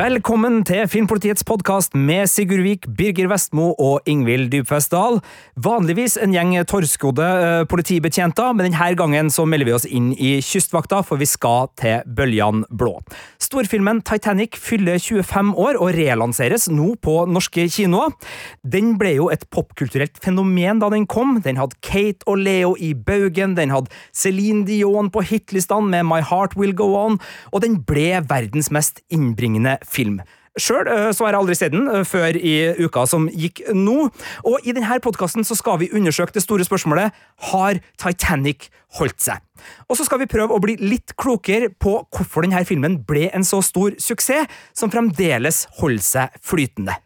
Velkommen til Filmpolitiets podkast med Sigurd Vik, Birger Vestmo og Ingvild Dybfest Dahl. Vanligvis en gjeng torskodde eh, politibetjenter, men denne gangen så melder vi oss inn i Kystvakta, for vi skal til Bøljan blå. Storfilmen Titanic fyller 25 år og relanseres nå på norske kinoer. Den ble jo et popkulturelt fenomen da den kom. Den hadde Kate og Leo i baugen, den hadde Céline Dion på hitlistene med My Heart Will Go On, og den ble verdens mest innbringende film. Sjøl så har jeg aldri sett den før i uka som gikk nå, og i denne podkasten skal vi undersøke det store spørsmålet har Titanic holdt seg. Og så skal vi prøve å bli litt klokere på hvorfor denne filmen ble en så stor suksess, som fremdeles holder seg flytende.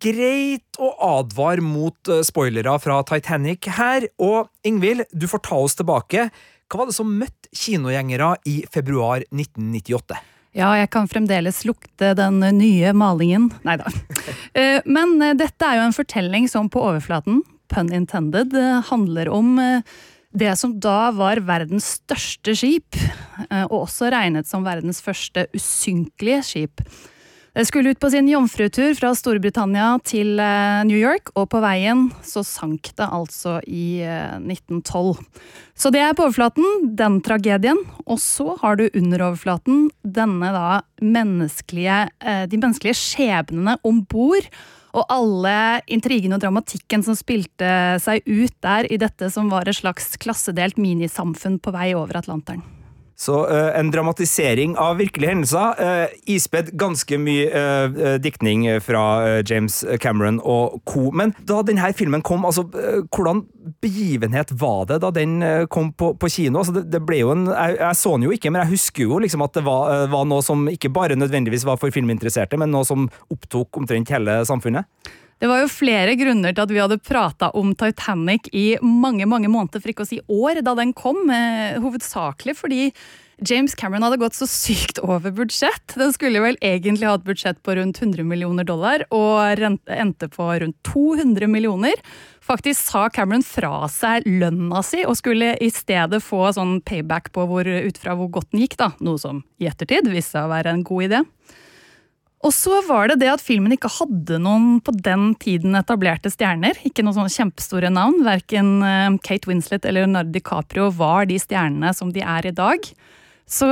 Greit å advare mot spoilere fra Titanic her, og Ingvild, du får ta oss tilbake. Hva var det som møtte kinogjengere i februar 1998? Ja, jeg kan fremdeles lukte den nye malingen. Nei da. Eh, Men eh, dette er jo en fortelling som på overflaten, pun intended, eh, handler om det som da var verdens største skip, og også regnet som verdens første usynkelige skip. Det skulle ut på sin jomfrutur fra Storbritannia til eh, New York, og på veien så sank det altså i eh, 1912. Så det er på overflaten, den tragedien. Og så har du under overflaten denne da menneskelige, eh, de menneskelige skjebnene om bord. Og alle intrigene og dramatikken som spilte seg ut der i dette som var et slags klassedelt minisamfunn på vei over Atlanteren. Så uh, en dramatisering av virkelige hendelser. Uh, ispedd ganske mye eh, diktning fra James Cameron og co. Men da denne filmen kom, altså, hvordan begivenhet var det da den kom på, på kino? Altså, det, det ble jo en, jeg, jeg så den jo ikke, men jeg husker jo liksom at det var, var noe som ikke bare nødvendigvis var for filminteresserte, men noe som opptok omtrent hele samfunnet. Det var jo flere grunner til at vi hadde prata om Titanic i mange mange måneder, for ikke å si år, da den kom. eh, Hovedsakelig fordi James Cameron hadde gått så sykt over budsjett. Den skulle vel egentlig ha et budsjett på rundt 100 millioner dollar, og endte på rundt 200 millioner. Faktisk sa Cameron fra seg lønna si, og skulle i stedet få sånn payback på hvor, ut fra hvor godt den gikk, da. Noe som i ettertid viste seg å være en god idé. Og så var det det at filmen ikke hadde noen på den tiden etablerte stjerner. Ikke noen sånne kjempestore navn. Verken eh, Kate Winslet eller Leonardo DiCaprio var de stjernene som de er i dag. Så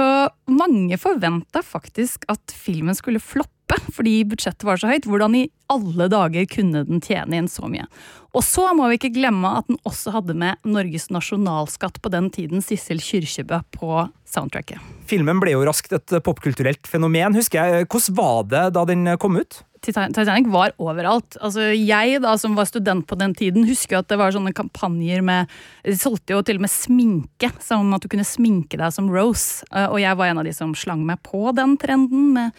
mange forventa faktisk at filmen skulle floppe fordi budsjettet var så høyt. Hvordan i alle dager kunne den tjene inn så mye? Og så må vi ikke glemme at den også hadde med Norges nasjonalskatt på den tiden, Sissel Kyrkjebø, på soundtracket. Filmen ble jo raskt et popkulturelt fenomen, husker jeg. Hvordan var det da den kom ut? Titan- Titanic var overalt. Altså, jeg da, som var student på den tiden, husker at det var sånne kampanjer med De solgte jo til og med sminke, som at du kunne sminke deg som Rose. Eh, Og jeg var en av de som slang meg på den trenden, med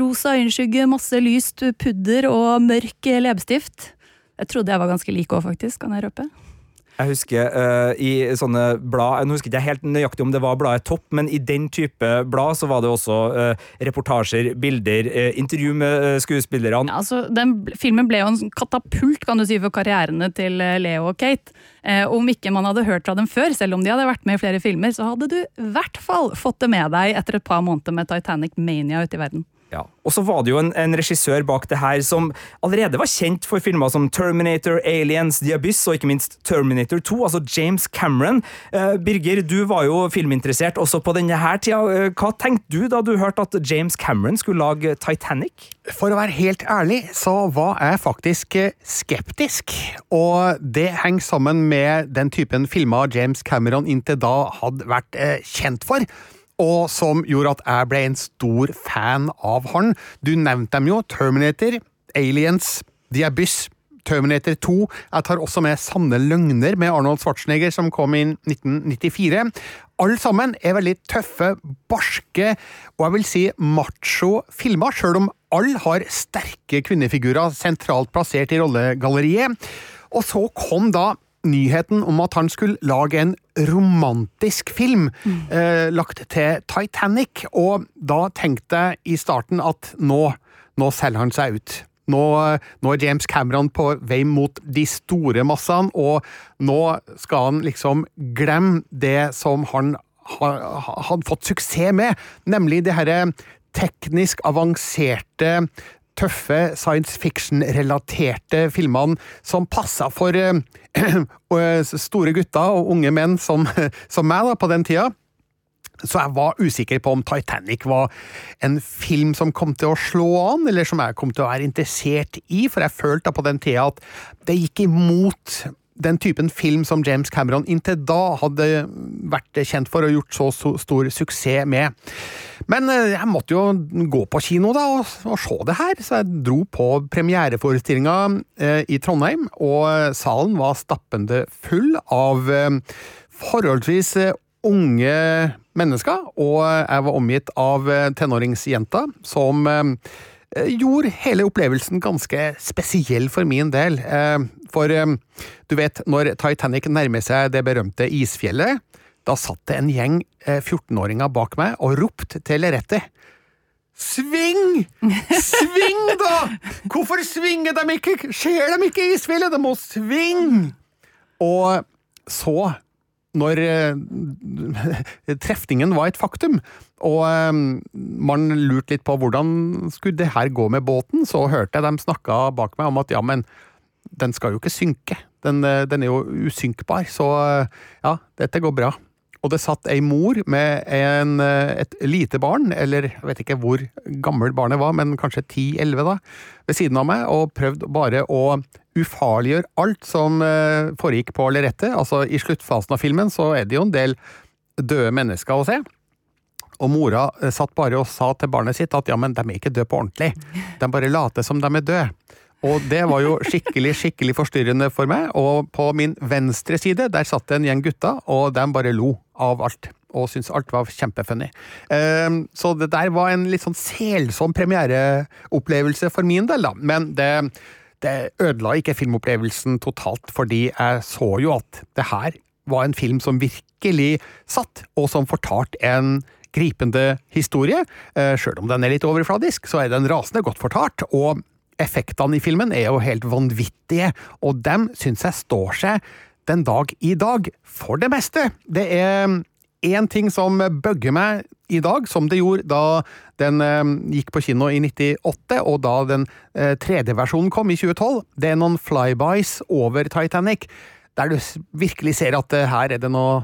rosa øyenskygge, masse lyst pudder og mørk leppestift. Jeg trodde jeg var ganske lik òg, faktisk, kan jeg røpe. Jeg husker uh, i sånne blad Nå husker ikke helt nøyaktig om det var bladet Topp, men i den type blad så var det også uh, reportasjer, bilder, uh, intervju med skuespillerne. Ja, altså, den filmen ble jo en katapult kan du si, for karrierene til Leo og Kate. Om ikke man hadde hørt fra dem før, selv om de hadde vært med i flere filmer, så hadde du i hvert fall fått det med deg etter et par måneder med Titanic Mania ute i verden. Ja. Og så var det jo en, en regissør bak det her som allerede var kjent for filmer som Terminator, Aliens, The Abyss og ikke minst Terminator 2, altså James Cameron. Eh, Birger, du var jo filminteressert også på denne her tida. Eh, hva tenkte du da du hørte at James Cameron skulle lage Titanic? For å være helt ærlig, så var jeg faktisk eh, skeptisk. Og det henger sammen med den typen filmer James Cameron inntil da hadde vært eh, kjent for. Og som gjorde at jeg ble en stor fan av han. Du nevnte dem jo. Terminator, Aliens, The Abyss. Terminator 2. Jeg tar også med Sanne løgner med Arnold Schwarzenegger, som kom inn 1994. Alle sammen er veldig tøffe, barske og jeg vil si macho filmer, sjøl om alle har sterke kvinnefigurer sentralt plassert i rollegalleriet. Og så kom da nyheten om at han skulle lage en romantisk film eh, lagt til Titanic, og da tenkte jeg i starten at nå, nå selger han seg ut. Nå, nå er James Cameron på vei mot de store massene, og nå skal han liksom glemme det som han hadde fått suksess med, nemlig det herre teknisk avanserte tøffe science fiction-relaterte filmene som passa for uh, store gutter og unge menn som, som meg da, på den tida. Så jeg var usikker på om Titanic var en film som kom til å slå an, eller som jeg kom til å være interessert i, for jeg følte da på den tida at det gikk imot den typen film som James Cameron inntil da hadde vært kjent for og gjort så stor suksess med. Men eh, jeg måtte jo gå på kino da og, og se det her, så jeg dro på premiereforestillinga eh, i Trondheim, og salen var stappende full av eh, forholdsvis eh, unge mennesker, og jeg var omgitt av eh, tenåringsjenter som eh, gjorde hele opplevelsen ganske spesiell for min del. For du vet, når Titanic nærmer seg det berømte isfjellet, da satt det en gjeng 14-åringer eh, bak meg og ropte til Lerette. Sving! Sving, da! Hvorfor svinger de ikke? Ser de ikke isfjellet? De må svinge! Og så, når uh, trefningen var et faktum, og uh, man lurte litt på hvordan skulle det her gå med båten, så hørte jeg dem snakka bak meg om at ja, men den skal jo ikke synke. Den, den er jo usynkbar, så ja, dette går bra og det satt ei mor med en, eh, et lite barn, eller jeg vet ikke hvor gammel barnet var, men kanskje 10-11 da, ved siden av meg, og prøvde bare å ufarliggjøre alt som eh, foregikk på lerretet. Altså, i sluttfasen av filmen så er det jo en del døde mennesker å se. Og mora eh, satt bare og sa til barnet sitt at ja, men de er ikke døde på ordentlig. De bare later som de er døde. Og det var jo skikkelig skikkelig forstyrrende for meg. Og på min venstre side der satt det en gjeng gutter, og de bare lo av alt. Og syntes alt var kjempefunny. Ehm, så det der var en litt sånn selsom premiereopplevelse for min del, da. Men det, det ødela ikke filmopplevelsen totalt, fordi jeg så jo at det her var en film som virkelig satt, og som fortalte en gripende historie. Eh, Sjøl om den er litt overfladisk, så er den rasende godt fortalt, og effektene i filmen er jo helt vanvittige, og dem syns jeg står seg den dag i dag, for det meste. Det er én ting som bugger meg i dag, som det gjorde da den eh, gikk på kino i 98, og da den tredje 3D-versjonen kom i 2012. Det er noen flybys over Titanic, der du virkelig ser at eh, her er det noe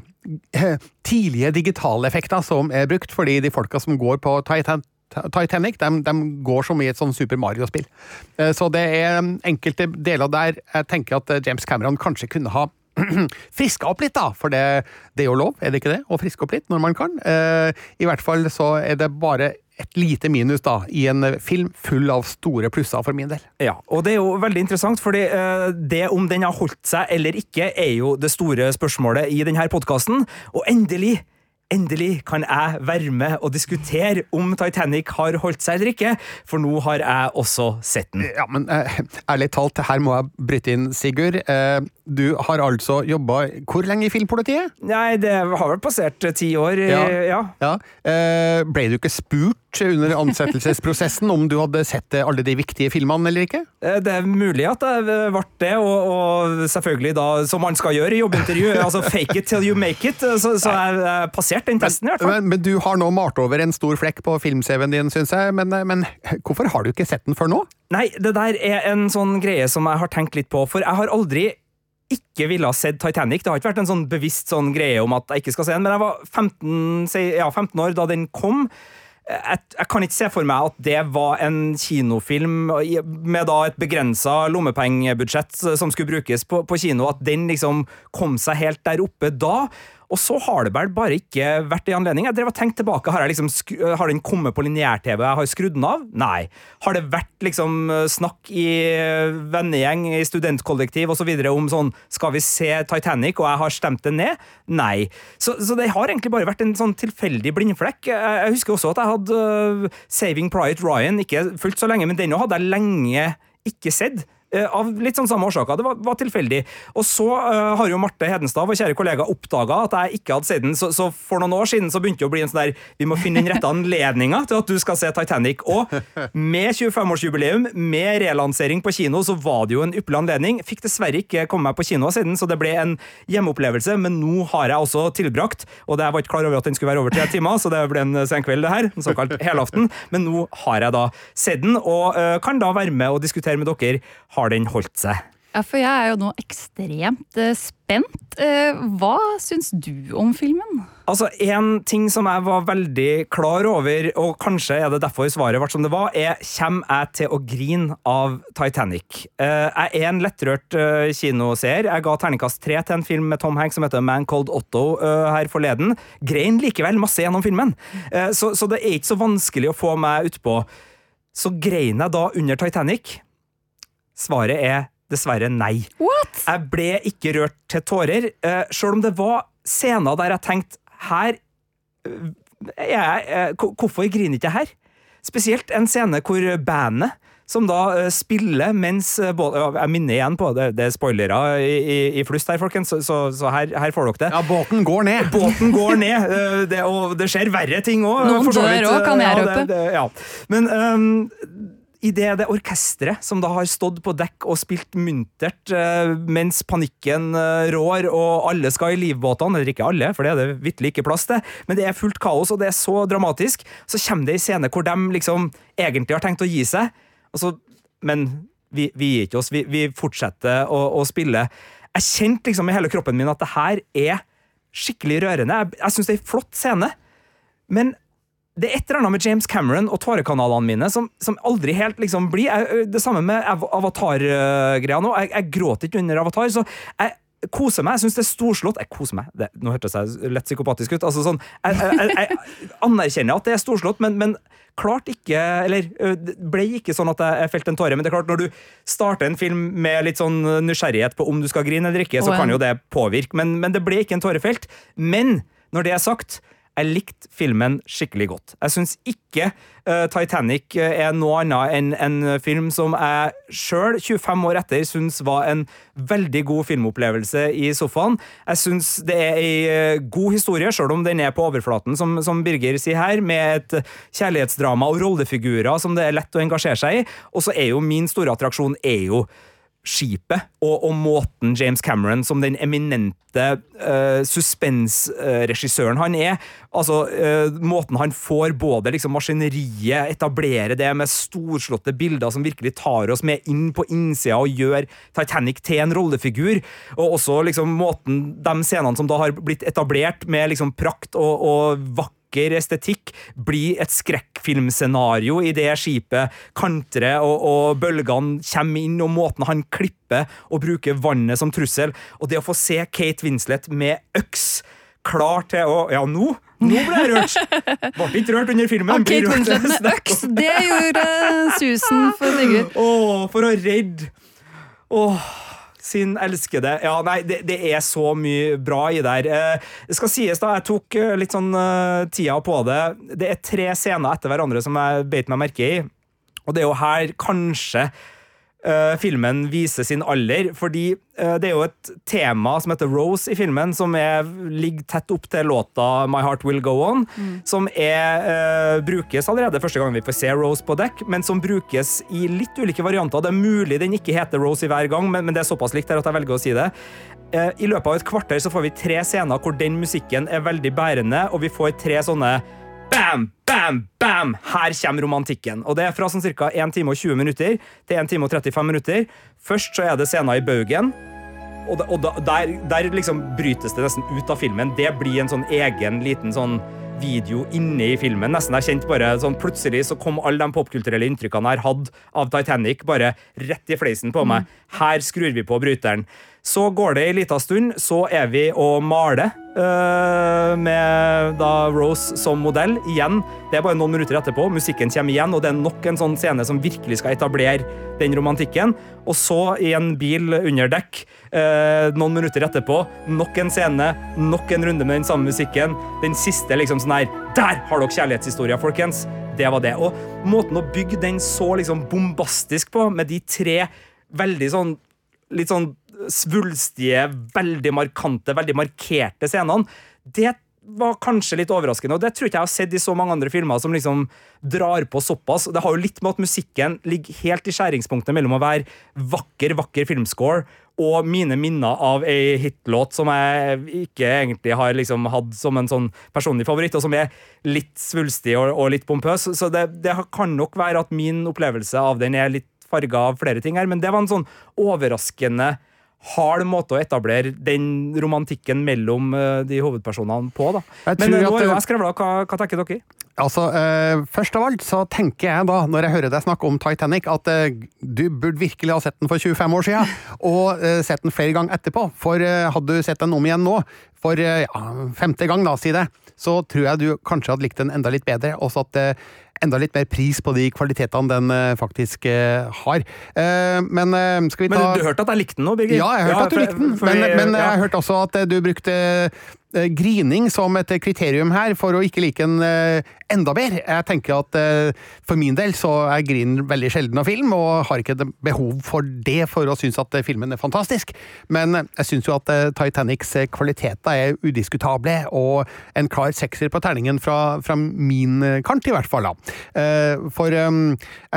eh, tidlige digitale effekter som er brukt, fordi de folka som går på Titanic Titanic de, de, går som i et sånn Super Mario-spill. Eh, så det er enkelte deler der jeg tenker at eh, James Cameron kanskje kunne ha friska opp litt, da, for det, det, er jo lov, er det ikke det? Å friske opp litt når man kan. Eh, I hvert fall så er det bare et lite minus da, i en film full av store plusser for min del. Ja, og det er jo veldig interessant, fordi det om den har holdt seg eller ikke, er jo det store spørsmålet i denne podkasten. Og endelig Endelig kan jeg være med og diskutere om Titanic har holdt seg eller ikke, for nå har jeg også sett den. Ja, men uh, ærlig talt, her må jeg bryte inn, Sigurd. Uh, du har altså jobba hvor lenge i Filmpolitiet? Nei, det har vel passert ti år. Ja. ja. ja. Uh, ble du ikke spurt under ansettelsesprosessen om du hadde sett alle de viktige filmene eller ikke? Det er mulig at det ble det, og, og selvfølgelig da, som man skal gjøre i jobbintervju, altså fake it till you make it, så, så jeg passerte passert den testen, i hvert fall. Men, men, du har nå malt over en stor flekk på film-CV-en din, syns jeg. Men, men, hvorfor har du ikke sett den før nå? Nei, det der er en sånn greie som jeg har tenkt litt på, for jeg har aldri ikke ville ha sett Titanic. Det har ikke vært en sånn bevisst sånn greie om at jeg ikke skal se den, men jeg var 15, ja, 15 år da den kom jeg, jeg, kan ikke se for meg at det var en kinofilm med da et begrensa lommepengebudsjett som skulle brukes på, på, kino, at den liksom kom seg helt der oppe da. Og så har det vel bare ikke vært en anledning. Jeg drev og tenkte tilbake, Har, liksom, har den kommet på lineær-TV, jeg har skrudd den av? Nei. Har det vært liksom snakk i vennegjeng, i studentkollektiv osv. om sånn Skal vi se Titanic, og jeg har stemt det ned? Nei. Så, så, det har egentlig bare vært en sånn tilfeldig blindflekk. Jeg husker også at jeg hadde Saving Private Ryan, ikke fullt så lenge, men den hadde jeg lenge ikke sett. Eh, av litt sånn samme årsaker. Det var, var tilfeldig. Og så uh, har jo Marte Hedenstad, vår kjære kollega, oppdaga at jeg ikke hadde sett den. Så, så, for noen år siden så begynte det å bli en sånn der Vi må finne den rette anledninga til at du skal se Titanic. Og med 25-årsjubileum, med relansering på kino, så var det jo en ypperlig anledning. Fikk dessverre ikke komme meg på kino siden, så det ble en hjemmeopplevelse. Men nå har jeg også tilbrakt, og jeg var ikke klar over at den skulle være over tre timer, så det ble en senkveld, det her. En såkalt helaften. Men nå har jeg da sett den, og uh, kan da være med og diskutere med dere har den holdt seg? Ja, for jeg er jo nå ekstremt uh, spent. Uh, hva syns du om filmen? Altså, En ting som jeg var veldig klar over, og kanskje er det derfor svaret ble som det var, er kommer jeg til å grine av Titanic? Uh, jeg er en lettrørt kinoseer. Jeg ga terningkast tre til en film med Tom Hanks som heter Man Called Otto her forleden. Grein likevel masse gjennom filmen, så, så det er ikke så vanskelig å få meg utpå. Så grein jeg da under Titanic. Svaret er dessverre nei. What? Jeg ble ikke rørt til tårer, uh, sjøl om det var scener der jeg tenkte her uh, jeg, uh, Hvorfor griner ikke jeg her? Spesielt en scene hvor bandet som da uh, spiller mens uh, Jeg minner igjen på det, det er spoilere i, i, i flust her, folkens, så, så, så her, her, får dere det. Ja, båten går ned. Båten går ned, uh, det, og det skjer verre ting òg. Noen dør òg, kan jeg røpe. Ja, ja. Men um, i det, orkesteret som da har stått på dekk og spilt muntert uh, mens panikken uh, rår og alle skal i livbåtene, eller ikke alle, for det er det vitterlig ikke plass til, men det er fullt kaos og det er så dramatisk, så kommer det en scene hvor de liksom egentlig har tenkt å gi seg, så, men vi, vi, gir ikke oss, vi, vi fortsetter å, å, spille. Jeg kjente liksom i hele kroppen min at det her er skikkelig rørende. Jeg, jeg syns det er en flott scene, men det er et eller annet med James Cameron og tårekanalene mine som, som aldri helt liksom blir jeg, Det samme med Avatar-greia nå. Jeg, jeg gråter ikke under Avatar, så jeg koser meg. Jeg syns det er storslått. Jeg koser meg. Det, nå hørtes jeg lett psykopatisk ut. Altså sånn, jeg, jeg, jeg, anerkjenner at det er storslått, men, men klart ikke Eller ble ikke sånn at jeg felte en tåre, men det er klart, når du starter en film med litt sånn nysgjerrighet på om du skal grine eller ikke, så kan jo det påvirke, men, men det ble ikke en tårefelt. Men når det er sagt jeg likte filmen skikkelig godt. Jeg syns ikke uh, Titanic er noe annet enn en film som jeg sjøl, 25 år etter, syns var en veldig god filmopplevelse i sofaen. Jeg syns det er ei uh, god historie, sjøl om den er på overflaten, som, som, Birger sier her, med et kjærlighetsdrama og rollefigurer som det er lett å engasjere seg i. Og så er jo min store attraksjon er jo skipet og, og, måten James Cameron, som den eminente uh, suspensregissøren han er altså uh, Måten han får både liksom maskineriet, etablere det med storslåtte bilder som virkelig tar oss med inn på innsida og gjør Titanic til en rollefigur, og også liksom måten de scenene som da har blitt etablert med liksom prakt og, og vakker vakker estetikk blir et skrekkfilmscenario i det skipet kantrer og, og bølgene kommer inn, og måten han klipper og bruker vannet som trussel. Og det å få se Kate Winslet med øks klar til å Ja, nå nå ble jeg rørt! Ble ikke rørt under filmen. Okay, Kate Winslet med øks, det gjorde susen for Sigurd. Åh, for å redde Åh sin elskede. Ja, nei, det, det, er så mye bra i der. Eh, det skal sies, da, jeg tok eh, litt sånn uh, tida på det. Det er tre scener etter hverandre som jeg beit meg merke i, og det er jo her kanskje filmen viser sin alder. Fordi uh, det er jo et tema som heter Rose i filmen, som er, ligger tett opp til låta My Heart Will Go On. Mm. Som er, uh, brukes allerede første gang vi får se Rose på dekk, men som brukes i litt ulike varianter. Det er mulig den ikke heter Rose i hver gang, men, men det er såpass likt her at jeg velger å si det. I løpet av et kvarter så får vi tre scener hvor den musikken er veldig bærende, og vi får tre sånne Bam, bam, bam! Her kommer romantikken. Og Det er fra sånn ca. 1 time og 20 minutter til 1 time og 35 minutter. Først så er det scener i baugen. Og, og da, der, der, liksom brytes det nesten ut av filmen. Det blir en sånn egen liten sånn video inne i filmen. Nesten jeg kjente bare sånn Plutselig så kom alle de popkulturelle inntrykkene jeg hadde av Titanic, bare rett i fleisen på meg. Her skrur vi på bryteren. Så går det ei lita stund, så er vi og maler uh, med da Rose som modell. Igjen, det er bare noen minutter etterpå. Musikken kommer igjen, og det er nok en sånn scene som virkelig skal etablere den romantikken. Og så, i en bil under dekk, uh, noen minutter etterpå, nok en scene, nok en runde med den samme musikken. Den siste liksom sånn her Der har dere kjærlighetshistoria, folkens! Det var det. Og måten å bygge den så liksom bombastisk på, med de tre veldig sånn litt sånn svulstige, veldig markante, veldig markerte scenene. Det var kanskje litt overraskende, og det tror ikke jeg har sett i så mange andre filmer som liksom drar på såpass. Det har jo litt med at musikken ligger helt i skjæringspunktet mellom å være vakker, vakker filmscore og mine minner av ei hitlåt som jeg ikke egentlig har liksom hatt som en sånn personlig favoritt, og som er litt svulstig og, og litt pompøs. Så det, det kan nok være at min opplevelse av den er litt farga av flere ting her, men det var en sånn overraskende hard måte å etablere den romantikken mellom uh, de hovedpersonene på. da. Jeg Men uh, nå har jeg skrevla. Hva, hva tenker dere? Altså, eh, Først av alt så tenker jeg da, når jeg hører deg snakke om Titanic, at eh, du burde virkelig ha sett den for 25 år siden, og eh, sett den flere ganger etterpå. For eh, hadde du sett den om igjen nå, for eh, ja, femte gang, da, si det, så tror jeg du kanskje hadde likt den enda litt bedre, og at eh, enda litt mer pris på de kvalitetene den eh, faktisk eh, har. Eh, men skal vi ta Men du hørte at jeg likte den nå, Birger? ja, jeg har hørt at du likte den, men, men jeg ja. har hørt også at du brukte grining som et kriterium her for å ikke like en eh, enda mer. Jeg tenker at eh, for min del så er grin veldig sjelden av film, og har ikke behov for det for å synes at eh, filmen er fantastisk. Men eh, jeg synes jo at eh, Titanics eh, kvaliteter er udiskutable, og en klar sekser på terningen fra, fra min eh, kant, i hvert fall. da. Eh, For eh,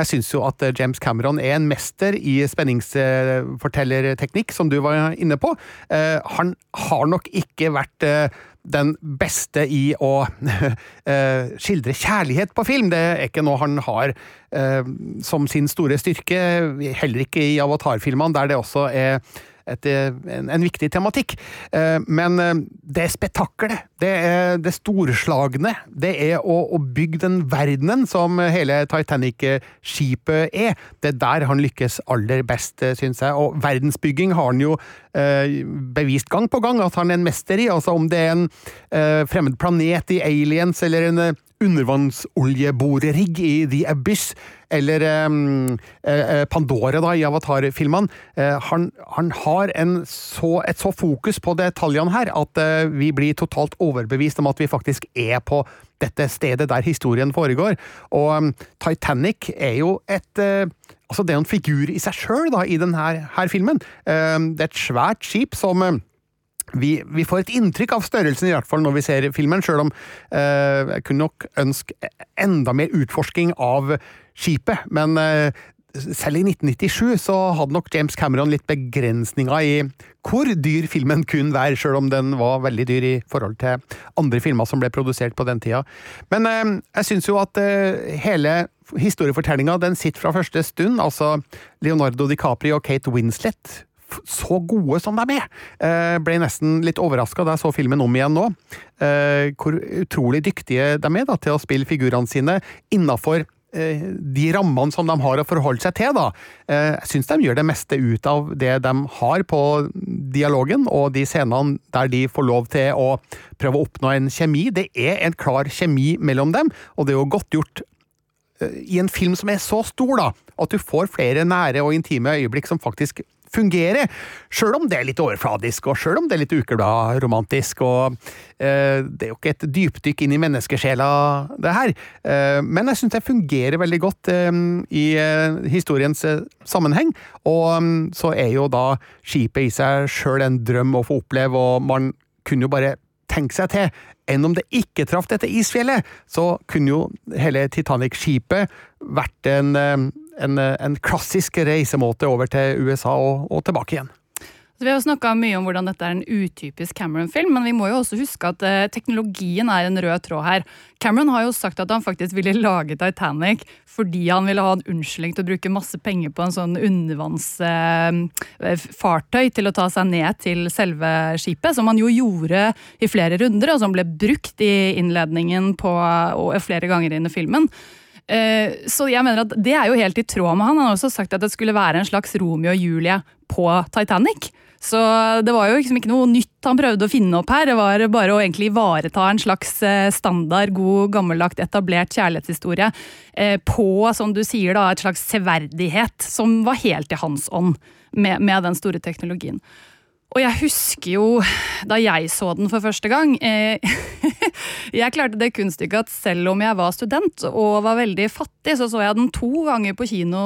jeg synes jo at eh, James Cameron er en mester i spenningsfortellerteknikk, som du var inne på. Eh, Han har nok ikke vært eh, den beste i å eh, skildre kjærlighet på film. Det er ikke noe han har eh, som sin store styrke, heller ikke i Avatar-filmene, der det også er et, eh, en, en viktig tematikk. Eh, Men eh, det er spetakkelet, det er det storslagne, det er å, å bygge den verdenen som hele Titanic-skipet er. Det er der han lykkes aller best, syns jeg. Og verdensbygging har han jo bevist gang på gang at han er en mester i. Altså om det er en fremmed planet i Aliens, eller en undervannsoljeborerigg i The Abyss, eller um, Pandora da, i Avatar-filmene. Eh, han, han har så, et så fokus på detaljene her at eh, vi blir totalt overbevist om at vi faktisk er på dette stedet der historien foregår. Og um, Titanic er jo et eh, Altså, det er en figur i seg sjøl i denne her filmen. Eh, det er et svært skip som vi, vi får et inntrykk av størrelsen, i hvert fall når vi ser filmen, sjøl om eh, jeg kunne nok ønske enda mer utforsking av skipet. Men eh, selv i 1997 så hadde nok James Cameron litt begrensninger i hvor dyr filmen kunne være, sjøl om den var veldig dyr i forhold til andre filmer som ble produsert på den tida. Men eh, jeg syns jo at eh, hele historiefortellinga sitter fra første stund. Altså Leonardo DiCaprio og Kate Winslet så gode som de er. Eh, ble nesten litt overraska da jeg så filmen om igjen nå. Eh, hvor utrolig dyktige de er da, til å spille figurene sine innafor eh, de rammene som de har å forholde seg til. da. Eh, jeg syns de gjør det meste ut av det de har på dialogen, og de scenene der de får lov til å prøve å oppnå en kjemi. Det er en klar kjemi mellom dem, og det er jo godt gjort i en film som er så stor, da, at du får flere nære og intime øyeblikk som faktisk fungerer, sjøl om det er litt overfladisk, og sjøl om det er litt ukebladromantisk. og eh, det er jo ikke et dypdykk inn i menneskesjela, det her. Eh, men jeg syns det fungerer veldig godt eh, i eh, historiens eh, sammenheng, og mm, så er jo da skipet i seg sjøl en drøm å få oppleve, og man kunne jo bare tenke seg til enn om det ikke traff dette isfjellet, så kunne jo hele Titanic-skipet vært en, eh, en, eh, en klassisk reisemåte over til USA og, og tilbake igjen. Så vi har jo snakka mye om hvordan dette er en utypisk Cameron-film, men vi må jo også huske at eh, teknologien er en rød tråd her. Cameron har jo sagt at han faktisk ville lage Titanic fordi han ville ha en unnskyldning til å bruke masse penger på en sånn undervannsfartøy til å ta seg ned til selve skipet, som han jo gjorde i flere runder, og som ble brukt i innledningen på, og flere ganger inn i filmen. Eh, Så jeg mener at det er jo helt i tråd med han. Han har også sagt at det skulle være en slags Romeo og Julie på Titanic. Så det var jo liksom ikke noe nytt han prøvde å finne opp her. Det var bare å egentlig ivareta en slags eh, standard, god, gammeldags, etablert kjærlighetshistorie eh, på, som du sier, da, et slags severdighet som var helt i hans ånd med, med den store teknologien. Og jeg husker jo da jeg så den for første gang eh, Jeg klarte det kunststykket at selv om jeg var student og var veldig fattig, så så jeg den to ganger på kino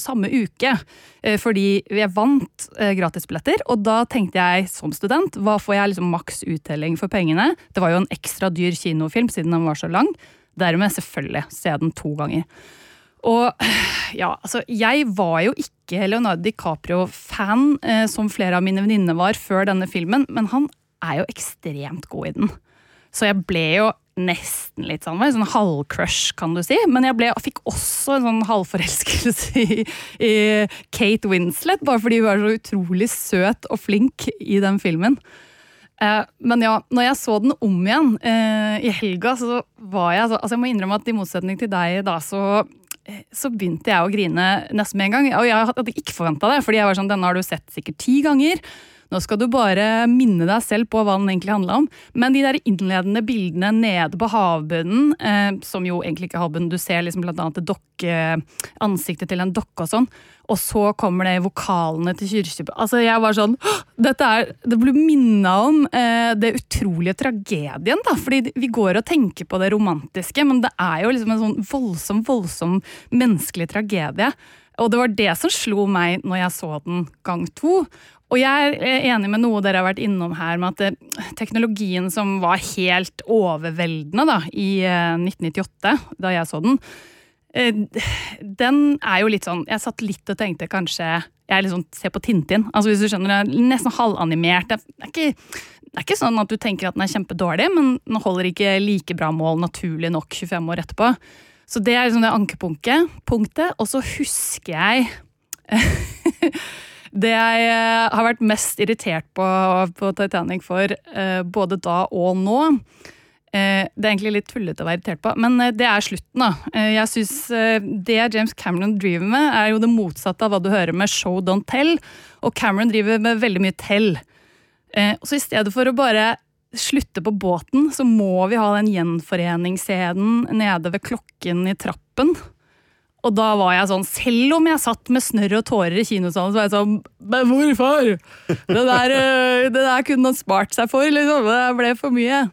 samme uke. Eh, fordi jeg vant eh, gratisbilletter, og da tenkte jeg som student hva får jeg liksom maks uttelling for pengene? Det var jo en ekstra dyr kinofilm siden den var så lang. Dermed selvfølgelig se den to ganger. Og ja, altså, jeg var jo ikke Leonardo DiCaprio-fan, eh, som flere av mine venninner var før denne filmen, men han er jo ekstremt god i den. Så jeg ble jo nesten litt sånn, sånn halvcrush, kan du si. Men jeg ble, fikk også en sånn halvforelskelse i, i, Kate Winslet, bare fordi hun var så utrolig søt og flink i den filmen. Eh, men ja, når jeg så den om igjen eh, i helga, så var jeg altså Jeg må innrømme at i motsetning til deg, da, så så begynte jeg å grine nesten med en gang. Og jeg hadde ikke forventa det, fordi jeg var sånn, denne har du sett sikkert ti ganger. Nå skal du bare minne deg selv på hva den egentlig handla om. Men de der innledende bildene nede på havbunnen, eh, som jo egentlig ikke er havbunnen, du ser liksom blant annet ansiktet til en dokke og sånn, og så kommer det vokalene til Kyrkjebø Altså, jeg var sånn dette er, Det blir minna om eh, det utrolige tragedien, da. Fordi vi går og tenker på det romantiske, men det er jo liksom en sånn voldsom, voldsom menneskelig tragedie. Og det var det som slo meg når jeg så den gang to. Og jeg er enig med noe dere har vært innom her, med at teknologien som var helt overveldende da, i 1998, eh, da jeg så den, eh, den er jo litt sånn Jeg satt litt og tenkte kanskje Jeg liksom ser på Tintin. Altså hvis du skjønner, det, Nesten halvanimert. Det er, ikke, det er ikke sånn at du tenker at den er kjempedårlig, men den holder ikke like bra mål naturlig nok 25 år etterpå. Så det er liksom det ankepunktet. Og så husker jeg Det jeg eh, har vært mest irritert på på Titanic for eh, både da og nå eh, Det er egentlig litt tullete å være irritert på, men det er slutten. da. Jeg synes Det James Cameron driver med, er jo det motsatte av hva du hører med show don't tell. Og Cameron driver med veldig mye tell. Så i stedet for å bare slutte på båten, så må vi ha den gjenforeningsscenen nede ved klokken i trappen. Og da var jeg sånn, selv om jeg satt med snørr og tårer i kinosalen, så var jeg sånn Men hvorfor?! Det der, eh, det der kunne han spart seg for, liksom. Det ble for mye.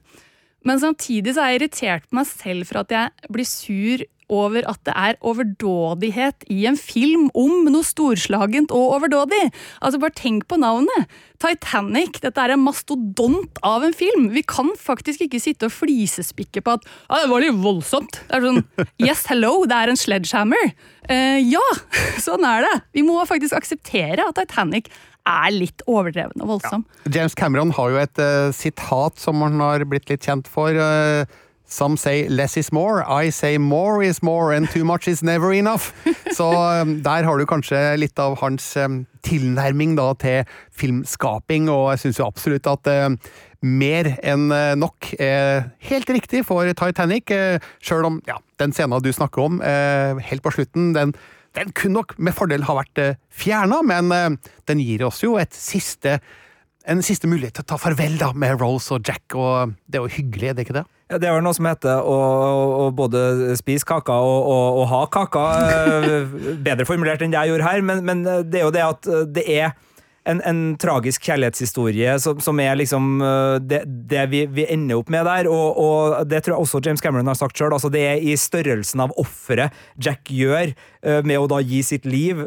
Men samtidig så er jeg irritert på meg selv for at jeg blir sur over at det er overdådighet i en film om noe storslagent og overdådig. Altså, bare tenk på navnet! Titanic. Dette er en mastodont av en film. Vi kan faktisk ikke sitte og flisespikke på at ah, det var litt voldsomt. Det er sånn, Yes, hello, det er en sledgehammer. Uh, ja, sånn er det. Vi må faktisk akseptere at Titanic er litt overdreven og voldsom. Ja. James Cameron har jo et uh, sitat som han har blitt litt kjent for. Uh, Some say less is more, I say more is more, and too much is never enough. Så um, der har du kanskje litt av hans um, tilnærming da, til filmskaping, og jeg syns jo absolutt at uh, mer enn uh, nok er helt riktig for Titanic, uh, sjøl om ja, den scenen du snakker om uh, helt på slutten, den, den kunne nok med fordel ha vært uh, fjerna, men den gir oss jo et siste en siste mulighet til å ta farvel da med Rose og Jack, og det er jo hyggelig, er det ikke det? Ja, det er vel noe som heter å, å både spise kaka og, og, og ha kaka. Eh, bedre formulert enn det jeg gjorde her, men, men det er jo det at det er en, en, tragisk kjærlighetshistorie som, som er liksom eh, det, det vi, vi, ender opp med der. Og, og, det tror jeg også James Cameron har sagt sjøl. Altså det er i størrelsen av offeret Jack gjør med å da gi sitt liv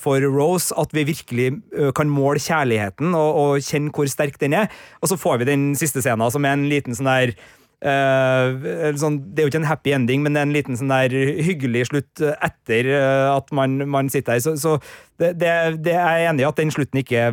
for Rose, at vi virkelig kan måle kjærligheten og, og, kjenne hvor sterk den er. Og så får vi den siste scenen som er en liten sånn der Uh, sånn, det er jo ikke en happy ending, men er en liten sånn der hyggelig slutt etter uh, at man, man, sitter her. Så, så det, det, det, er jeg enig i at den slutten ikke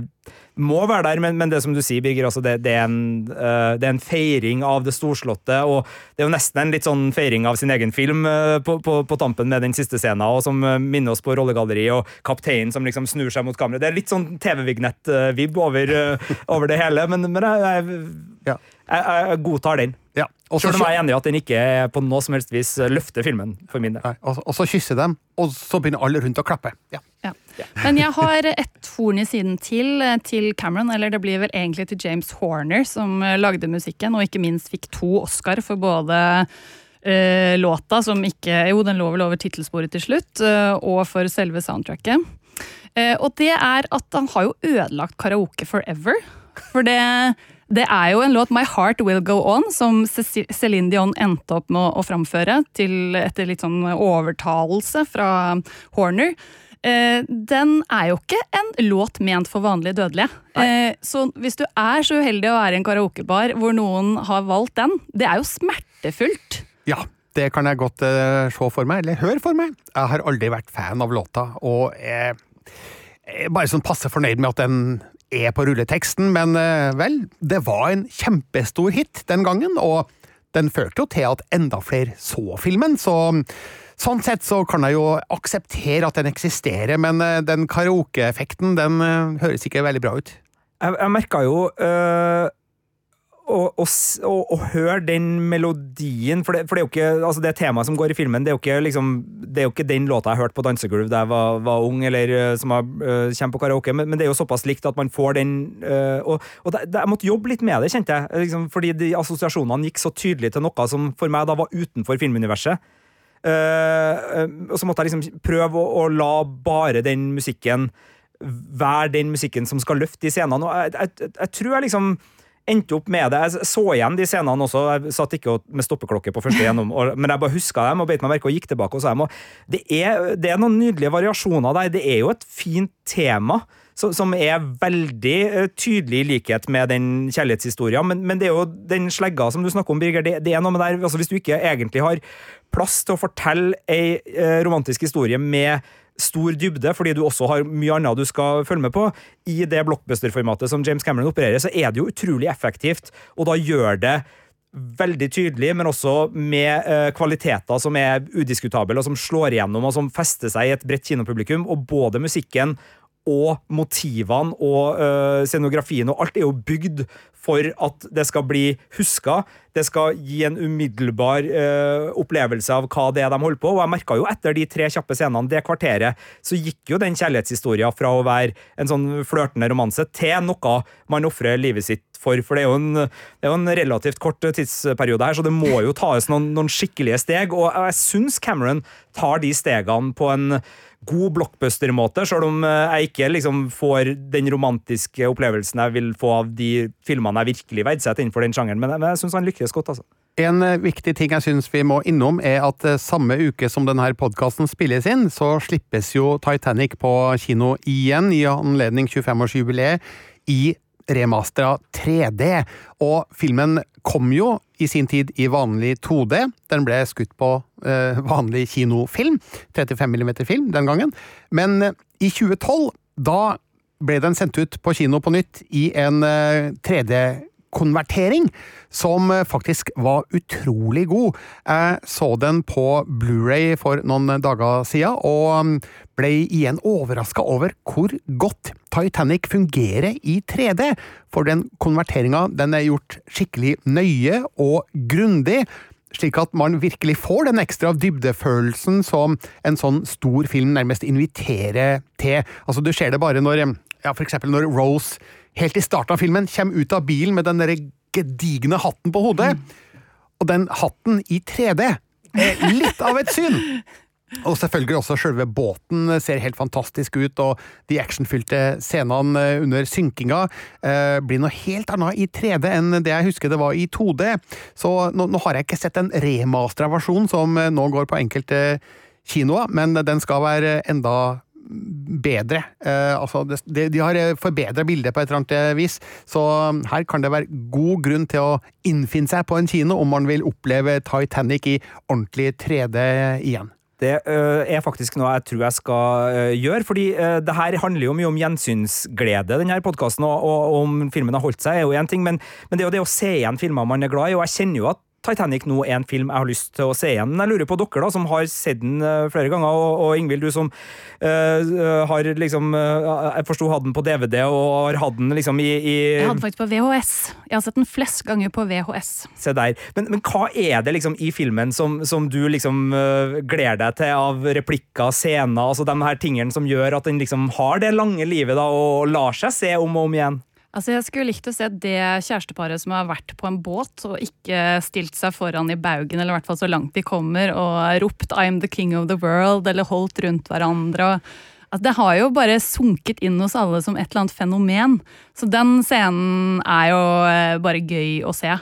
må være der, men, men det som du sier, Birger, altså det, det, er en, uh, det, er en, feiring av det storslåtte. Og det er jo nesten en litt sånn feiring av sin egen film på, på, på, tampen med den siste scenen, og som minner oss på rollegalleriet, og kapteinen som liksom snur seg mot kameraet. Det er litt sånn TV-vignett-vib over, over, det hele, men, men jeg, jeg, jeg, jeg godtar den. Ja. Selv om jeg er enig i at den ikke på noe som helst vis løfter filmen. for min del. Og, og, så kysser dem, og så begynner alle rundt å klappe. Ja. Ja. Men jeg har et horn i siden til til Cameron, eller det blir vel egentlig til James Horner, som lagde musikken, og ikke minst fikk to Oscar for både uh, låta, som ikke Jo, den lå vel over tittelsporet til slutt, uh, og for selve soundtracket. Uh, og det er at han har jo ødelagt karaoke forever. For det, det er jo en låt, My Heart Will Go On, som Céline Dion endte opp med å framføre til, etter litt sånn overtalelse fra Horner. Eh, den er jo ikke en låt ment for vanlige dødelige. Eh, så hvis du er så uheldig å være i en karaokebar hvor noen har valgt den, det er jo smertefullt. Ja, det kan jeg godt uh, se for meg, eller høre for meg. Jeg har aldri vært fan av låta, og er, er bare sånn passe fornøyd med at den er på rulleteksten, men uh, vel, det var en kjempestor hit den gangen, og den førte jo til at enda flere så filmen, så sånn sett så kan jeg jo akseptere at den eksisterer, men uh, den karaokeeffekten, den høres ikke veldig bra ut. Jeg, jeg merka jo å, å, å, høre den melodien For, det, for det, ikke altså det temaet som går i filmen, det er jo ikke, liksom, er jo ikke den låta jeg hørte på dansegulv da jeg var, var ung, eller som har, øh, kommer på karaoke, men, men, det er jo såpass likt at man får den øh, Og, og det, jeg måtte jobbe litt med det, kjente jeg, liksom, fordi de assosiasjonene gikk så tydelig til noe som for meg da var utenfor filmuniverset. Og så måtte jeg liksom prøve å, å la bare den musikken være den musikken som skal løfte de scenene. Og jeg, jeg, jeg, tror jeg liksom endte opp med det. Jeg så igjen de scenene også. Jeg satt ikke med stoppeklokke på første gjennom, men jeg bare huska dem og beit meg merke og gikk tilbake. og så er, det er noen nydelige variasjoner der. Det er jo et fint tema. Som er veldig eh, tydelig i likhet med den kjærlighetshistorien. Men, men, det er jo den slegga som du snakker om, Birger. Det, det er noe med der, altså Hvis du ikke egentlig har plass til å fortelle ei eh, romantisk historie med stor dybde, fordi du også har mye annet du skal følge med på. I det blockbuster-formatet som James Cameron opererer, så er det jo utrolig effektivt, og da gjør det veldig tydelig, men også med uh, kvaliteter som er udiskutable, og som slår igjennom, og som fester seg i et bredt kinopublikum. Og både musikken og motivene og uh, scenografien og alt er jo bygd for at det skal bli huska. Det skal gi en umiddelbar uh, opplevelse av hva det er de holder på. Og jeg merka jo etter de tre kjappe scenene, det kvarteret, så gikk jo den kjærlighetshistoria fra å være en sånn flørtende romanse til noe man ofrer livet sitt for. For det er, en, det er jo en relativt kort tidsperiode her, så det må jo tas noen, noen skikkelige steg. Og jeg syns Cameron tar de stegene på en god blockbuster-måte, selv om eh, jeg ikke liksom får den romantiske opplevelsen jeg vil få av de filmene jeg virkelig verdsetter innenfor den sjangeren. Men jeg, syns han lykkes godt, altså. En eh, viktig ting jeg syns vi må innom, er at eh, samme uke som denne podkasten spilles inn, så slippes jo Titanic på kino igjen i anledning 25-årsjubileet i remastera 3D. Og filmen kom jo i sin tid i vanlig 2D. Den ble skutt på vanlig kinofilm, 35 mm film den gangen. Men eh, i 2012, da ble den sendt ut på kino på nytt i en eh, 3D konvertering som eh, faktisk var utrolig god. Jeg så den på Blu-ray for noen dager siden, og mm, ble igjen overraska over hvor godt Titanic fungerer i 3D. For den konverteringa den er gjort skikkelig nøye og grundig slik at man virkelig får den ekstra dybdefølelsen som en sånn stor film nærmest inviterer til. Altså, du ser det bare når ja, for eksempel når Rose helt i starten av filmen kommer ut av bilen med den der gedigne hatten på hodet. Mm. Og den hatten i 3D er litt av et syn! Og selvfølgelig også selve båten ser helt fantastisk ut, og de actionfylte scenene under synkinga eh, blir noe helt annet i 3D enn det jeg husker det var i 2D. Så nå, nå har jeg ikke sett en remastera versjon som nå går på enkelte kinoer, men den skal være enda bedre. Eh, altså, de, de har eh, forbedra bildet på et eller annet eh, vis, så um, her kan det være god grunn til å innfinne seg på en kino om man vil oppleve Titanic i ordentlig 3D igjen. Det uh, er faktisk noe jeg tror jeg skal uh, gjøre, fordi uh, det her handler jo mye om gjensynsglede, denne podkasten, og, og, om filmen har holdt seg, er jo én ting, men, men, det er jo det å se igjen filmer man er glad i, og jeg kjenner jo at Titanic nå er en film jeg har lyst til å se igjen. Men jeg lurer på dere, da, som har sett den uh, flere ganger, og, og Ingvild, du som uh, har liksom uh, Jeg forsto hadde den på DVD og har hatt den liksom i, i, Jeg hadde faktisk på VHS. Jeg har sett den flest ganger på VHS. Se der. Men, men hva er det liksom i filmen som, som du liksom gleder deg til av replikker, scener, altså de her tingene som gjør at den liksom har det lange livet da, og lar seg se om og om igjen? Altså Jeg skulle likt å se det kjæresteparet som har vært på en båt og ikke stilt seg foran i baugen, eller i hvert fall så langt de kommer, og ropt 'I'm the king of the world', eller holdt rundt hverandre. Altså, det har jo bare sunket inn hos alle som et eller annet fenomen. Så den scenen er jo eh, bare gøy å se.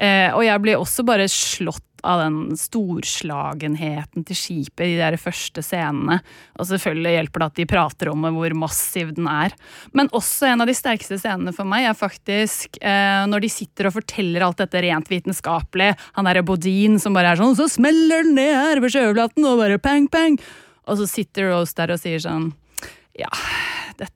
Eh, og jeg blir også bare slått av den storslagenheten til skipet i de der første scenene. Og selvfølgelig hjelper det at de prater om hvor massiv den er. Men også en av de sterkeste scenene for meg er faktisk eh, når de sitter og forteller alt dette rent vitenskapelig. Han derre Bodin som bare er sånn Så smeller den ned her på sjøflaten, og bare pang, pang. Og så sitter Rose der og sier sånn Ja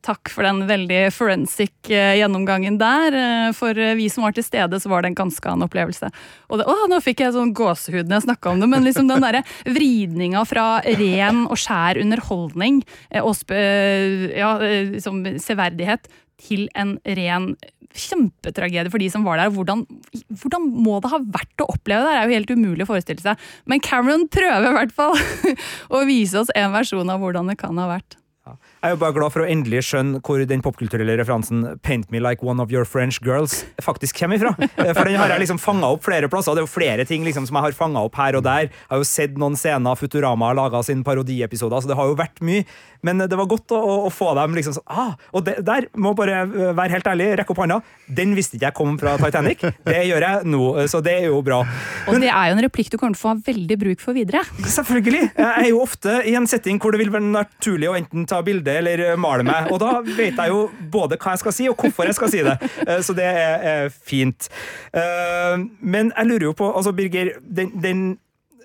takk for den veldig forensic eh, gjennomgangen der. Eh, for eh, vi som var til stede, så var det en ganske annen opplevelse. Og det, å, nå fikk jeg sånn gåsehud når jeg snakka om det, men liksom den derre vridninga fra ren og skjær underholdning og ja, liksom severdighet til en ren kjempetragedie for de som var der. Hvordan, hvordan, må det ha vært å oppleve det? Det er jo helt umulig å forestille seg. Men Cameron prøver i hvert fall å vise oss en versjon av hvordan det kan ha vært. Jeg er jo bare glad for å endelig skjønne hvor den popkulturelle referansen 'Paint me like one of your French girls' faktisk kommer ifra. Eh, for den har jeg liksom fanga opp flere plasser. Det er jo flere ting liksom som jeg har fanga opp her og der. Jeg har jo sett noen scener Futurama har laga sin parodiepisoder, så det har jo vært mye. Men det var godt å, å få dem liksom sånn ah, Og det, der må bare eh, være helt ærlig, rekke opp hånda. Den visste ikke jeg kom fra Titanic. Det gjør jeg nå, så det er jo bra. Og det er jo en replikk du kommer til å få veldig bruk for videre. Selvfølgelig. Jeg er jo ofte i en setting hvor det vil være naturlig å enten ta bilde eller eh, male meg. Og da vet jeg jo både hva jeg skal si, og hvorfor jeg skal si det. Eh, så det er fint. Eh, men jeg lurer jo på, altså Birger, den, den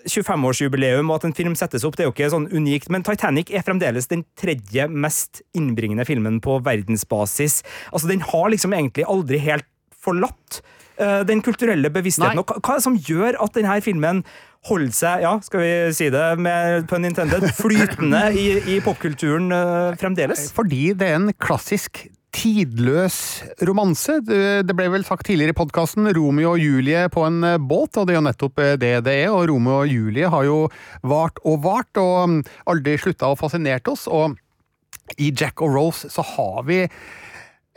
25-årsjubileum og at en film settes opp, det er jo ikke sånn unikt, men Titanic er fremdeles den tredje mest innbringende filmen på verdensbasis. Altså, Den har liksom egentlig aldri helt forlatt den kulturelle bevisstheten. Og hva er det som gjør at denne filmen holder seg, ja, skal vi si det med pun intended, flytende i, i popkulturen uh, fremdeles? Fordi det er en klassisk tidløs romanse. Det ble vel sagt tidligere i podkasten Romeo og Julie på en eh, båt, og det er jo nettopp eh, det det er. Og Romeo og Julie har jo vart og vart, og mm, aldri slutta å fascinere oss. Og i Jack og Rose så har vi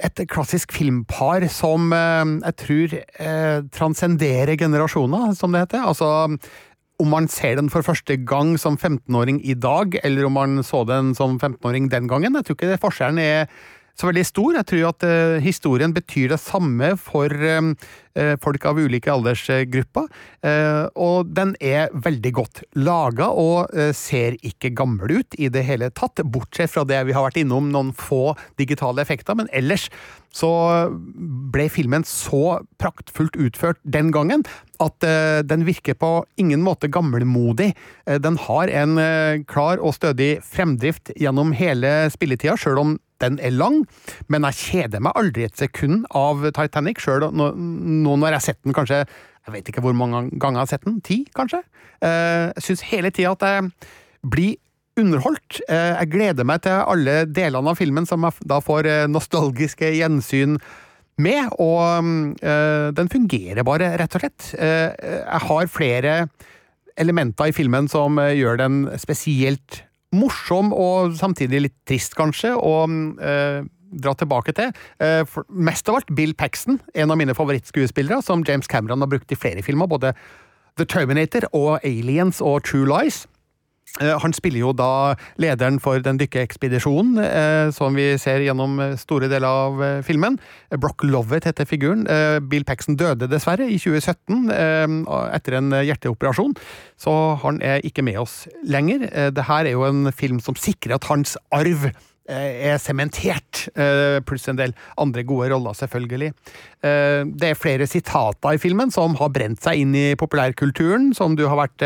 et klassisk filmpar som jeg tror transenderer transcenderer generasjoner, som det heter. Altså om man ser den for første gang som 15-åring i dag, eller om man så den som 15-åring den gangen. Jeg tror ikke forskjellen er så veldig stor. Jeg tror at uh, historien betyr det samme for uh, folk av ulike aldersgrupper. Og den er veldig godt laga og ser ikke gammel ut i det hele tatt, bortsett fra det vi har vært innom, noen få digitale effekter. Men ellers så ble filmen så praktfullt utført den gangen at den virker på ingen måte gammelmodig. den har en klar og stødig fremdrift gjennom hele spilletida, sjøl om den er lang, men jeg kjeder meg aldri et sekund av Titanic sjøl nå, når jeg har sett den kanskje Jeg vet ikke hvor mange ganger jeg har sett den. Ti, kanskje? Eh, jeg syns hele tida at jeg blir underholdt. Eh, jeg gleder meg til alle delene av filmen som jeg da får eh, nostalgiske gjensyn med, og den fungerer bare, rett og slett. Jeg har flere elementer i filmen som gjør den spesielt morsom og samtidig litt trist, kanskje, å eh, dra tilbake til. Eh, mest av alt Bill Paxton, en av mine favorittskuespillere, som James Cameron har brukt i flere filmer, både The Terminator og Aliens og True Lies. Eh, han spiller jo da lederen for den dykkeekspedisjonen, eh, som vi ser gjennom store deler av eh, filmen. Brock Lovett heter figuren. Eh, Bill Paxton døde dessverre i 2017 eh, etter en hjerteoperasjon, så han er ikke med oss lenger. Eh, Dette er jo en film som sikrer at hans arv er sementert, pluss en del andre gode roller, selvfølgelig. Det er flere sitater i filmen som har brent seg inn i populærkulturen, som du har vært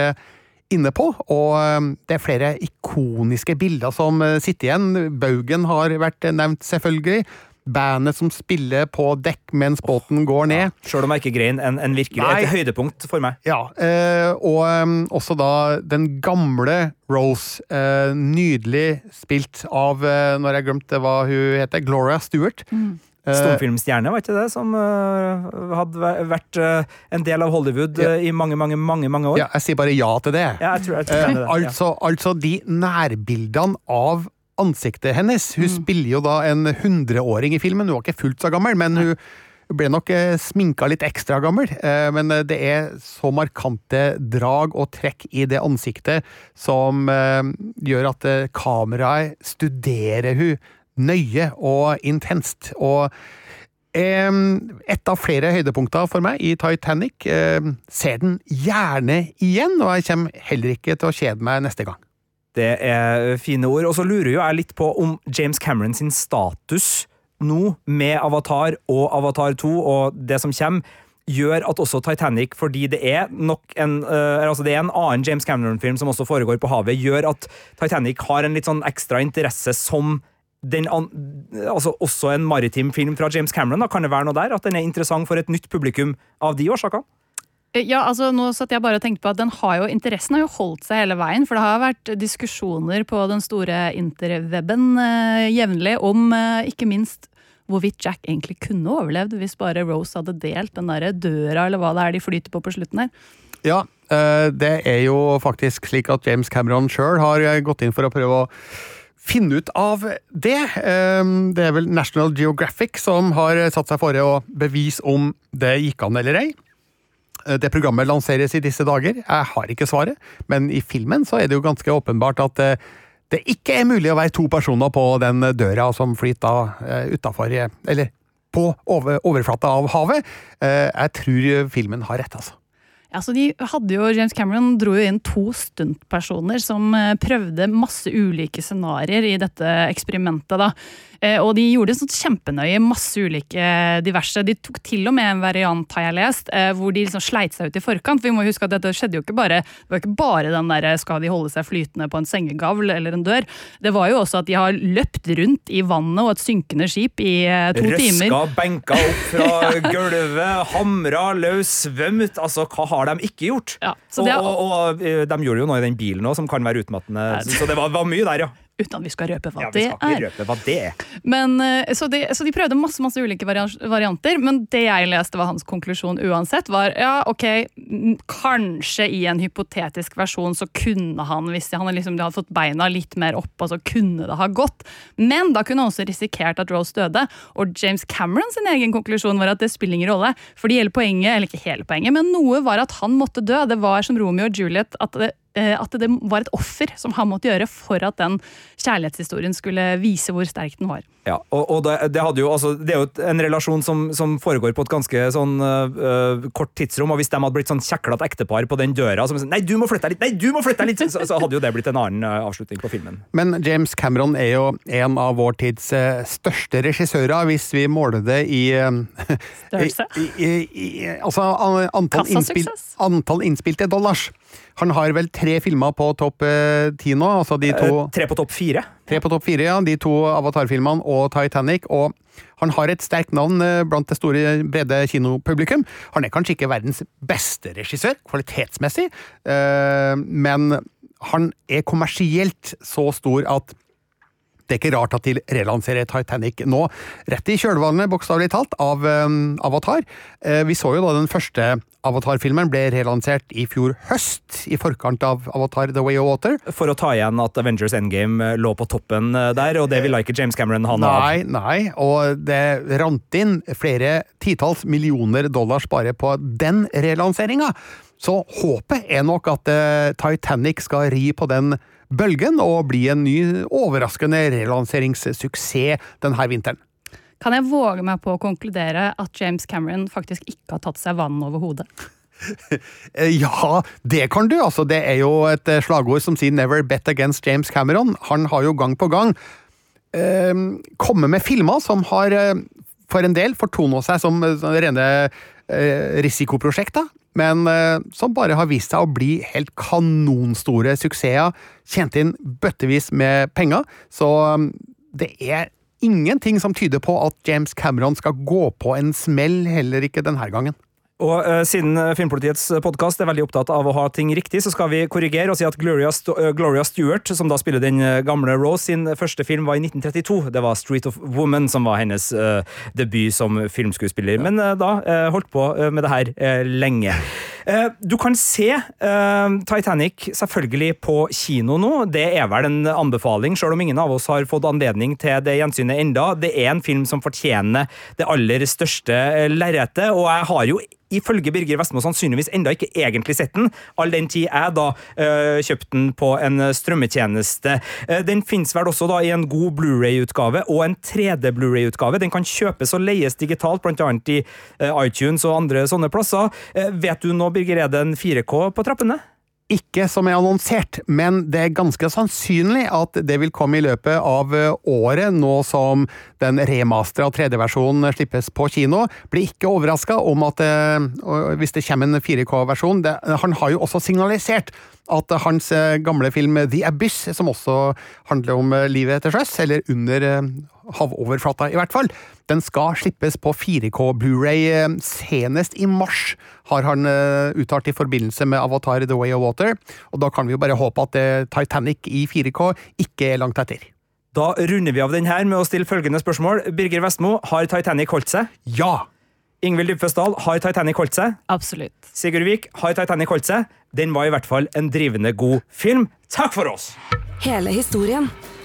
inne på, og um, det er flere ikoniske bilder som uh, sitter igjen. Baugen har vært nevnt, selvfølgelig. Bandet som spiller på dekk mens båten går ned. Ja, Sjøl om jeg ikke grein, en, en virkelig Nei. et høydepunkt for meg. Ja, eh, og um, også da den gamle Rose. Eh, nydelig spilt av, eh, når jeg glemte hva hun heter, Gloria Stewart. Mm. Eh, Stumfilmstjerne, var ikke det? Som uh, hadde vært uh, en del av Hollywood uh, i mange, mange mange, mange år. Ja, jeg sier bare ja til det. Ja, jeg tror, jeg tror det, altså, ja. altså, de nærbildene av ansiktet hennes Hun mm. spiller jo da en hundreåring i filmen. Hun var ikke fullt så gammel, men hun ble nok eh, sminka litt ekstra gammel, eh, men det er så markante drag og trekk i det ansiktet som gjør at kameraet studerer hun nøye og intenst. Og et av flere høydepunkter for meg i Titanic. ser den gjerne igjen, og jeg kommer heller ikke til å kjede meg neste gang. Det er fine ord. Og så lurer jo jeg litt på om James Cameron sin status nå, med Avatar og Avatar 2 og det som kommer, gjør at også Titanic, fordi det er nok en uh, altså det er en annen James Cameron-film som også foregår på havet, gjør at Titanic har en litt sånn ekstra interesse som den, altså også en maritim film fra James Cameron. Da. Kan det være noe der? At den er interessant for et nytt publikum av de årsakene? Eh, ja, altså nå satt jeg bare og tenkte på at den har jo, Interessen har jo holdt seg hele veien. For det har vært diskusjoner på den store interweben eh, jevnlig om eh, ikke minst hvorvidt Jack egentlig kunne overlevd hvis bare Rose hadde delt den der døra eller hva det er de flyter på på slutten her. Ja, eh, det er jo faktisk slik at James Cameron sjøl har gått inn for å prøve å finne ut av det. Eh, det er vel National Geographic som har satt seg fore å bevise om det gikk an eller ei. Eh, det programmet lanseres i disse dager. Jeg har ikke svaret, men i filmen så er det jo ganske åpenbart at eh, det ikke er mulig å være to personer på den døra som flyter uh, utafor Eller på overflata av havet. Jeg tror filmen har rett, altså. Ja, så de hadde jo, James Cameron dro jo inn to stuntpersoner som prøvde masse ulike scenarioer i dette eksperimentet. da. Eh, og de gjorde det sånn kjempenøye, masse ulike diverse. De tok til og med en variant, har jeg lest, eh, hvor de liksom sleit seg ut i forkant. For vi må huske at dette skjedde jo ikke bare det var ikke bare den der skal de holde seg flytende på en sengegavl eller en dør. Det var jo også at de har løpt rundt i vannet og et synkende skip i eh, to Røska, timer. Røska, benka opp fra gulvet, hamra løs, svømt. Altså, hva har de ikke gjort? Ja, og, og, og, de gjorde jo noe i den bilen òg som kan være utmattende. Så det var, var mye der, ja uten at vi skal røpe hva ja, vi skal ikke Røpe hva det er. Men, eh, så, de, så, de, prøvde masse masse ulike varianter, men det jeg leste var hans konklusjon uansett, var ja, ok, kanskje i en hypotetisk versjon så kunne han, hvis han liksom, hadde fått beina litt mer opp, så kunne det ha gått. Men da kunne han også risikert at Rose døde. Og James Cameron sin egen konklusjon var at det spiller ingen rolle. fordi hele poenget, eller ikke hele poenget, men noe var at han måtte dø. Det var som Romeo og Juliet, at det at det var et offer som han måtte gjøre for at den kjærlighetshistorien skulle vise hvor sterk den var. Ja, og, og det, det, jo, altså, det, er jo en relasjon som, som, foregår på et ganske sånn uh, kort tidsrom, og hvis de hadde blitt sånn kjeklete ektepar på den døra som sånn, Nei, du må flytte deg litt! Nei, du må flytte deg litt! Så, så, hadde jo det blitt en annen uh, avslutning på filmen. Men James Cameron er jo en av vår tids uh, største regissører, hvis vi måler det i, i, i, i Altså antall, innspil, antall innspilte dollars. Han har vel tre filmer på topp ti nå? Altså de to eh, Tre på topp fire. Tre på topp fire, ja. De to Avatar-filmene og Titanic. Og han har et sterkt navn eh, blant det store, brede kinopublikum. Han er kanskje ikke verdens beste regissør, kvalitetsmessig, eh, men han er kommersielt så stor at det er ikke rart at de relanserer Titanic nå, rett i kjølvannet, bokstavelig talt, av um, Avatar. Vi så jo da den første Avatar-filmen ble relansert i fjor høst, i forkant av Avatar The Way of Water. For å ta igjen at Avengers Endgame lå på toppen der, og det ville ikke James Cameron ha noe av. Nei, nei, og det rant inn flere titalls millioner dollars bare på den relanseringa. Så håpet er nok at uh, Titanic skal ri på den bølgen og bli en ny, overraskende relanseringssuksess denne vinteren. Kan jeg våge meg på å konkludere at James Cameron faktisk ikke har tatt seg vann over hodet? ja, det kan du. altså. Det er jo et eh, slagord som sier 'never bet against James Cameron'. Han har jo gang på gang eh, kommet med filmer som har eh, for en del fortona seg som eh, rene eh, risikoprosjekter men eh, som bare har vist seg å bli helt kanonstore suksesser. Tjent inn bøttevis med penger. Så um, det er ingenting som tyder på at James Cameron skal gå på en smell, heller ikke denne gangen. Og uh, Siden eh, Filmpolitiets podkast er veldig opptatt av å ha ting riktig, så skal vi korrigere og si at Gloria, St uh, Gloria Stewart, som da spiller den gamle Rose, sin første film var i 1932. Det var Street of Woman som var hennes uh, debut som filmskuespiller. Men da holdt på med det her lenge. Eh, du kan se uh, Titanic selvfølgelig på kino nå. Det er vel en anbefaling, selv om ingen av oss har fått anledning til det gjensynet enda. Det er en film som fortjener det aller største lerretet, og jeg har jo ifølge Birger Vestmo sannsynligvis enda ikke egentlig sett den, all den tid jeg da øh, kjøpte den på en strømmetjeneste. Den finnes vel også da i en god Blu-ray-utgave og en 3D-Blu-ray-utgave. Den kan kjøpes og leies digitalt, bl.a. i iTunes og andre sånne plasser. vet du nå, Birger, er det en 4K på trappene? ikke som er annonsert, men det er ganske sannsynlig at det vil komme i løpet av eh, året, nå som den remastera 3D-versjonen slippes på kino. Blir ikke overraska om at eh, hvis det kommer en 4K-versjon Han har jo også signalisert at hans eh, gamle film The Abyss, som også handler om livet til sjøs, eller under havoverflata i hvert fall, den skal slippes på 4K Blu-ray senest i mars har han uh, uttalt i forbindelse med Avatar The Way of Water. Og da kan vi jo bare håpe at uh, Titanic i 4K ikke er langt etter. Da runder vi av den her med å stille følgende spørsmål. Birger Vestmo, har Titanic holdt seg? Ja! Ingvild Dybføsdal, har Titanic holdt seg? Absolutt. Sigurd Vik, har Titanic holdt seg? Den var i hvert fall en drivende god film. Takk for oss! Hele historien.